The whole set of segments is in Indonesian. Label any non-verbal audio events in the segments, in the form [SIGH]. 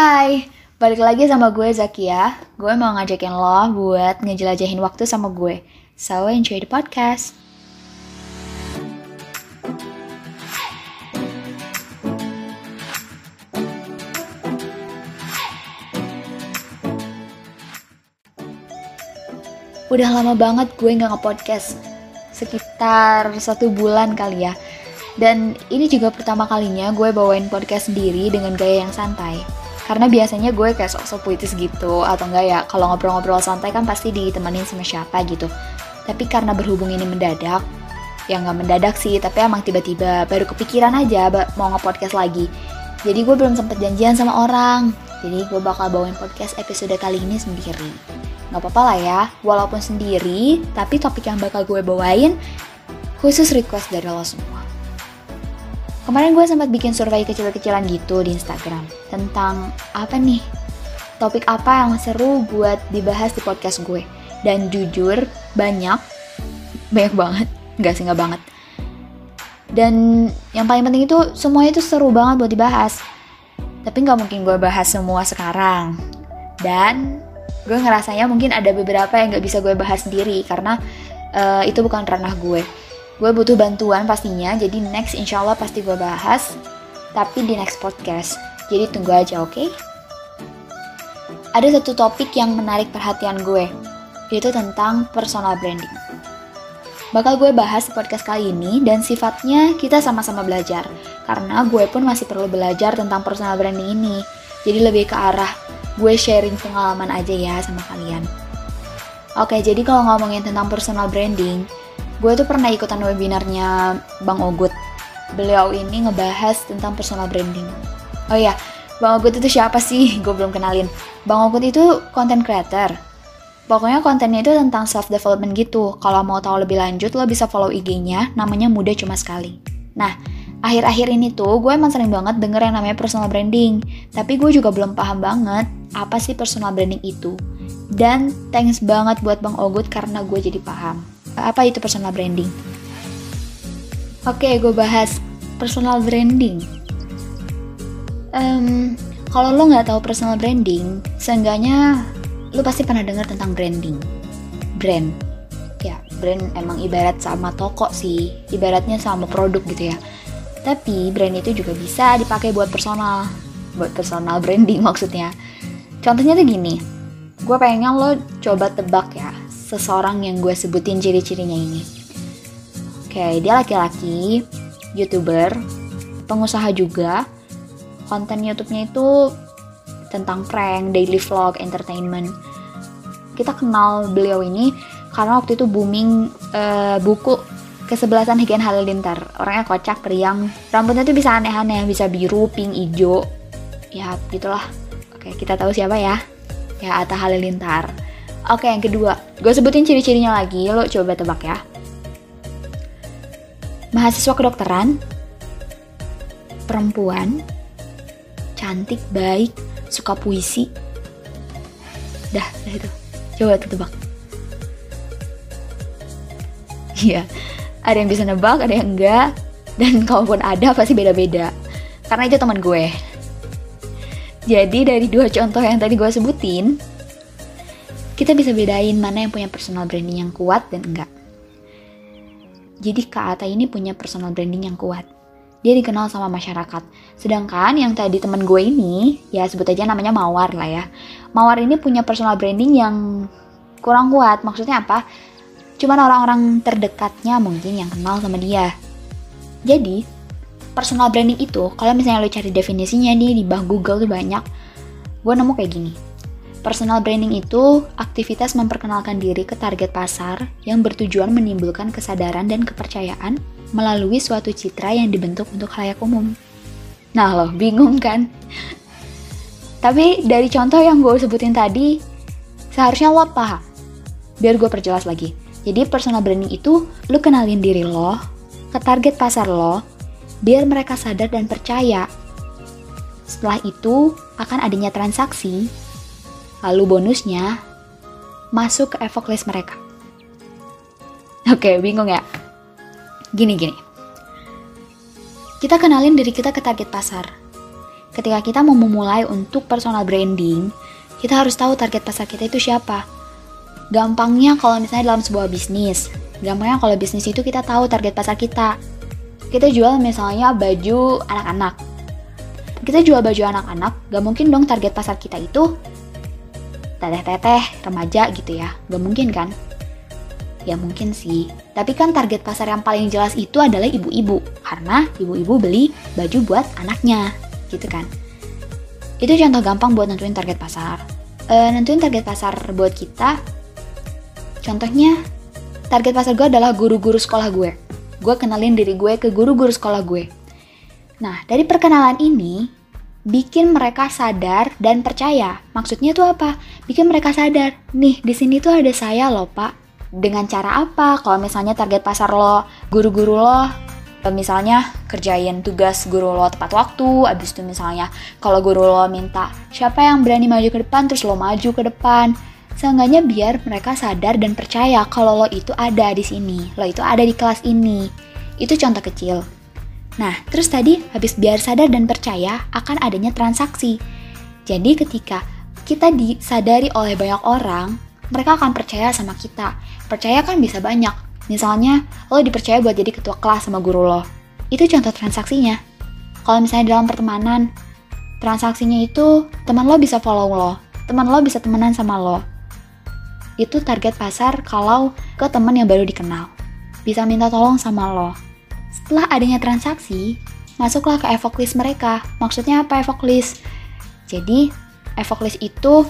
Hai, balik lagi sama gue Zakia. Gue mau ngajakin lo buat ngejelajahin waktu sama gue. So, enjoy the podcast. Udah lama banget gue nggak nge-podcast. Sekitar satu bulan kali ya. Dan ini juga pertama kalinya gue bawain podcast sendiri dengan gaya yang santai. Karena biasanya gue kayak sok-sok puitis gitu, atau enggak ya, kalau ngobrol-ngobrol santai kan pasti ditemenin sama siapa gitu. Tapi karena berhubung ini mendadak, ya nggak mendadak sih, tapi emang tiba-tiba baru kepikiran aja mau nge-podcast lagi. Jadi gue belum sempet janjian sama orang. Jadi gue bakal bawain podcast episode kali ini sendiri. Gak apa-apa lah ya, walaupun sendiri, tapi topik yang bakal gue bawain khusus request dari lo semua. Kemarin gue sempat bikin survei kecil-kecilan gitu di Instagram tentang apa nih topik apa yang seru buat dibahas di podcast gue. Dan jujur banyak, banyak banget, nggak sih nggak banget. Dan yang paling penting itu semuanya itu seru banget buat dibahas. Tapi nggak mungkin gue bahas semua sekarang. Dan gue ngerasanya mungkin ada beberapa yang nggak bisa gue bahas sendiri karena uh, itu bukan ranah gue gue butuh bantuan pastinya jadi next insya Allah pasti gue bahas tapi di next podcast. Jadi tunggu aja oke? Okay? ada satu topik yang menarik perhatian gue yaitu tentang personal branding. Bakal gue bahas di podcast kali ini dan sifatnya kita sama-sama belajar karena gue pun masih perlu belajar tentang personal branding ini. Jadi lebih ke arah gue sharing pengalaman aja ya sama kalian. Oke, jadi kalau ngomongin tentang personal branding, gue tuh pernah ikutan webinarnya Bang Ogut. Beliau ini ngebahas tentang personal branding. Oh iya, Bang Ogut itu siapa sih? [LAUGHS] Gue belum kenalin. Bang Ogut itu content creator. Pokoknya kontennya itu tentang self development gitu. Kalau mau tahu lebih lanjut, lo bisa follow IG-nya. Namanya Mudah Cuma Sekali. Nah, akhir-akhir ini tuh gue emang sering banget denger yang namanya personal branding. Tapi gue juga belum paham banget apa sih personal branding itu. Dan thanks banget buat Bang Ogut karena gue jadi paham apa itu personal branding? Oke, gue bahas personal branding. Um, kalau lo nggak tahu personal branding, seenggaknya lo pasti pernah dengar tentang branding. Brand, ya brand emang ibarat sama toko sih, ibaratnya sama produk gitu ya. Tapi brand itu juga bisa dipakai buat personal, buat personal [LAUGHS] branding maksudnya. Contohnya tuh gini, gue pengen lo coba tebak ya, seseorang yang gue sebutin ciri-cirinya ini. Oke, dia laki-laki, youtuber, pengusaha juga. Konten YouTube-nya itu tentang prank, daily vlog, entertainment. Kita kenal beliau ini karena waktu itu booming uh, buku kesebelasan Hegen Halilintar. Orangnya kocak, periang, rambutnya tuh bisa aneh-aneh, bisa biru, pink, hijau. Ya, gitulah. Oke, kita tahu siapa ya? Ya, Atta Halilintar. Oke, yang kedua. Gue sebutin ciri-cirinya lagi, lo coba tebak ya. Mahasiswa kedokteran, perempuan, cantik, baik, suka puisi. Dah, dah itu. Coba tebak. Iya, ada yang bisa nebak, ada yang enggak. Dan kalaupun ada, pasti beda-beda. Karena itu teman gue. Jadi dari dua contoh yang tadi gue sebutin, kita bisa bedain mana yang punya personal branding yang kuat dan enggak. Jadi Kak Ata ini punya personal branding yang kuat. Dia dikenal sama masyarakat. Sedangkan yang tadi temen gue ini, ya sebut aja namanya Mawar lah ya. Mawar ini punya personal branding yang kurang kuat. Maksudnya apa? Cuman orang-orang terdekatnya mungkin yang kenal sama dia. Jadi, personal branding itu, kalau misalnya lo cari definisinya nih di bawah Google tuh banyak, gue nemu kayak gini Personal branding itu aktivitas memperkenalkan diri ke target pasar yang bertujuan menimbulkan kesadaran dan kepercayaan melalui suatu citra yang dibentuk untuk halayak umum. Nah loh, bingung kan? Tapi dari contoh yang gue sebutin tadi, seharusnya lo paham. Biar gue perjelas lagi. Jadi personal branding itu lo kenalin diri lo ke target pasar lo, biar mereka sadar dan percaya. Setelah itu akan adanya transaksi Lalu bonusnya, masuk ke evok list mereka. Oke, bingung ya? Gini-gini. Kita kenalin diri kita ke target pasar. ketika kita mau memulai untuk personal branding, kita harus tahu target pasar kita itu siapa. Gampangnya kalau misalnya dalam sebuah bisnis, gampangnya kalau bisnis itu kita tahu target pasar kita. Kita jual misalnya baju anak-anak. Kita jual baju anak-anak, gak mungkin dong target pasar kita itu teteh-teteh, remaja gitu ya. Gak mungkin kan? Ya mungkin sih, tapi kan target pasar yang paling jelas itu adalah ibu-ibu, karena ibu-ibu beli baju buat anaknya, gitu kan. Itu contoh gampang buat nentuin target pasar. E, nentuin target pasar buat kita, contohnya target pasar gue adalah guru-guru sekolah gue. Gue kenalin diri gue ke guru-guru sekolah gue. Nah, dari perkenalan ini, bikin mereka sadar dan percaya. Maksudnya tuh apa? Bikin mereka sadar. Nih, di sini tuh ada saya loh, Pak dengan cara apa? Kalau misalnya target pasar lo, guru-guru lo, misalnya kerjain tugas guru lo tepat waktu, abis itu misalnya kalau guru lo minta siapa yang berani maju ke depan, terus lo maju ke depan. Seenggaknya biar mereka sadar dan percaya kalau lo itu ada di sini, lo itu ada di kelas ini. Itu contoh kecil. Nah, terus tadi habis biar sadar dan percaya akan adanya transaksi. Jadi ketika kita disadari oleh banyak orang, mereka akan percaya sama kita. Percaya kan bisa banyak. Misalnya, lo dipercaya buat jadi ketua kelas sama guru lo. Itu contoh transaksinya. Kalau misalnya dalam pertemanan, transaksinya itu teman lo bisa follow lo, teman lo bisa temenan sama lo. Itu target pasar kalau ke teman yang baru dikenal. Bisa minta tolong sama lo. Setelah adanya transaksi, masuklah ke evok list mereka. Maksudnya apa evok list? Jadi, evok list itu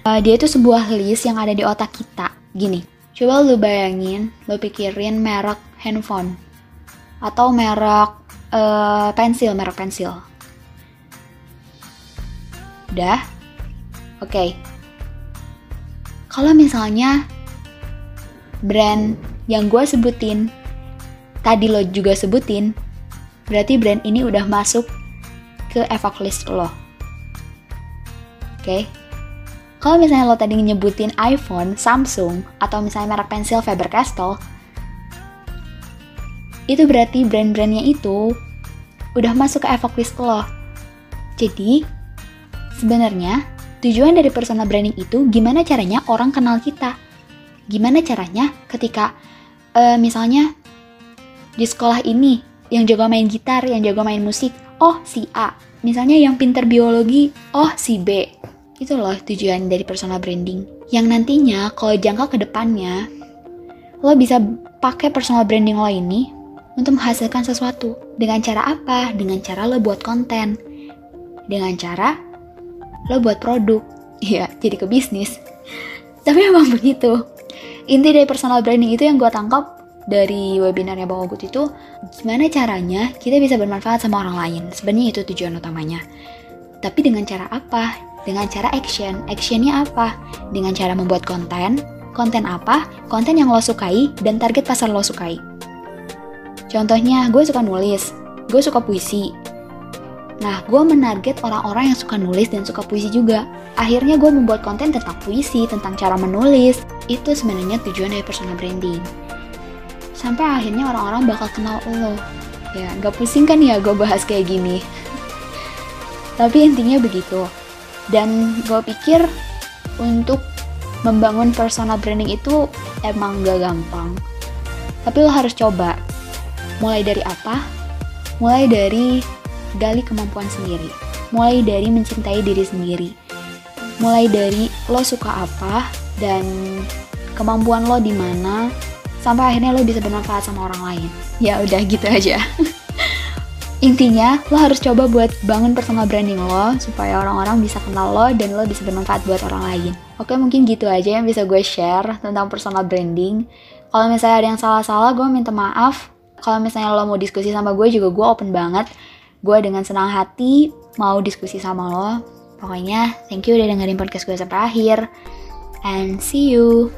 Uh, dia itu sebuah list yang ada di otak kita. Gini, coba lu bayangin, lu pikirin merek handphone atau merek uh, pensil, merek pensil. Udah? Oke. Okay. Kalau misalnya brand yang gue sebutin, tadi lo juga sebutin, berarti brand ini udah masuk ke evac list lo. Oke, okay? Kalau misalnya lo tadi nyebutin iPhone, Samsung, atau misalnya merek pensil Faber-Castell, itu berarti brand-brandnya itu udah masuk ke evok list lo. Jadi, sebenarnya tujuan dari personal branding itu gimana caranya orang kenal kita. Gimana caranya ketika uh, misalnya di sekolah ini yang jago main gitar, yang jago main musik, oh si A. Misalnya yang pinter biologi, oh si B itu loh tujuan dari personal branding. Yang nantinya kalau jangka ke depannya, lo bisa pakai personal branding lo ini untuk menghasilkan sesuatu. Dengan cara apa? Dengan cara lo buat konten. Dengan cara lo buat produk. [LAUGHS] Iya, jadi ke bisnis. Tapi emang begitu. Inti dari personal branding itu yang gue tangkap dari webinarnya Bang Ogut itu gimana caranya kita bisa bermanfaat sama orang lain. Sebenarnya itu tujuan utamanya. Tapi dengan cara apa? dengan cara action. Actionnya apa? Dengan cara membuat konten. Konten apa? Konten yang lo sukai dan target pasar lo sukai. Contohnya, gue suka nulis, gue suka puisi. Nah, gue menarget orang-orang yang suka nulis dan suka puisi juga. Akhirnya gue membuat konten tentang puisi, tentang cara menulis. Itu sebenarnya tujuan dari personal branding. Sampai akhirnya orang-orang bakal kenal lo. Ya, gak pusing kan ya gue bahas kayak gini. Tapi intinya begitu. Dan gue pikir untuk membangun personal branding itu emang gak gampang. Tapi lo harus coba. Mulai dari apa? Mulai dari gali kemampuan sendiri. Mulai dari mencintai diri sendiri. Mulai dari lo suka apa dan kemampuan lo di mana sampai akhirnya lo bisa bermanfaat sama orang lain ya udah gitu aja [LAUGHS] Intinya, lo harus coba buat bangun personal branding lo supaya orang-orang bisa kenal lo dan lo bisa bermanfaat buat orang lain. Oke, mungkin gitu aja yang bisa gue share tentang personal branding. Kalau misalnya ada yang salah-salah, gue minta maaf. Kalau misalnya lo mau diskusi sama gue juga gue open banget. Gue dengan senang hati mau diskusi sama lo. Pokoknya, thank you udah dengerin podcast gue sampai akhir. And see you.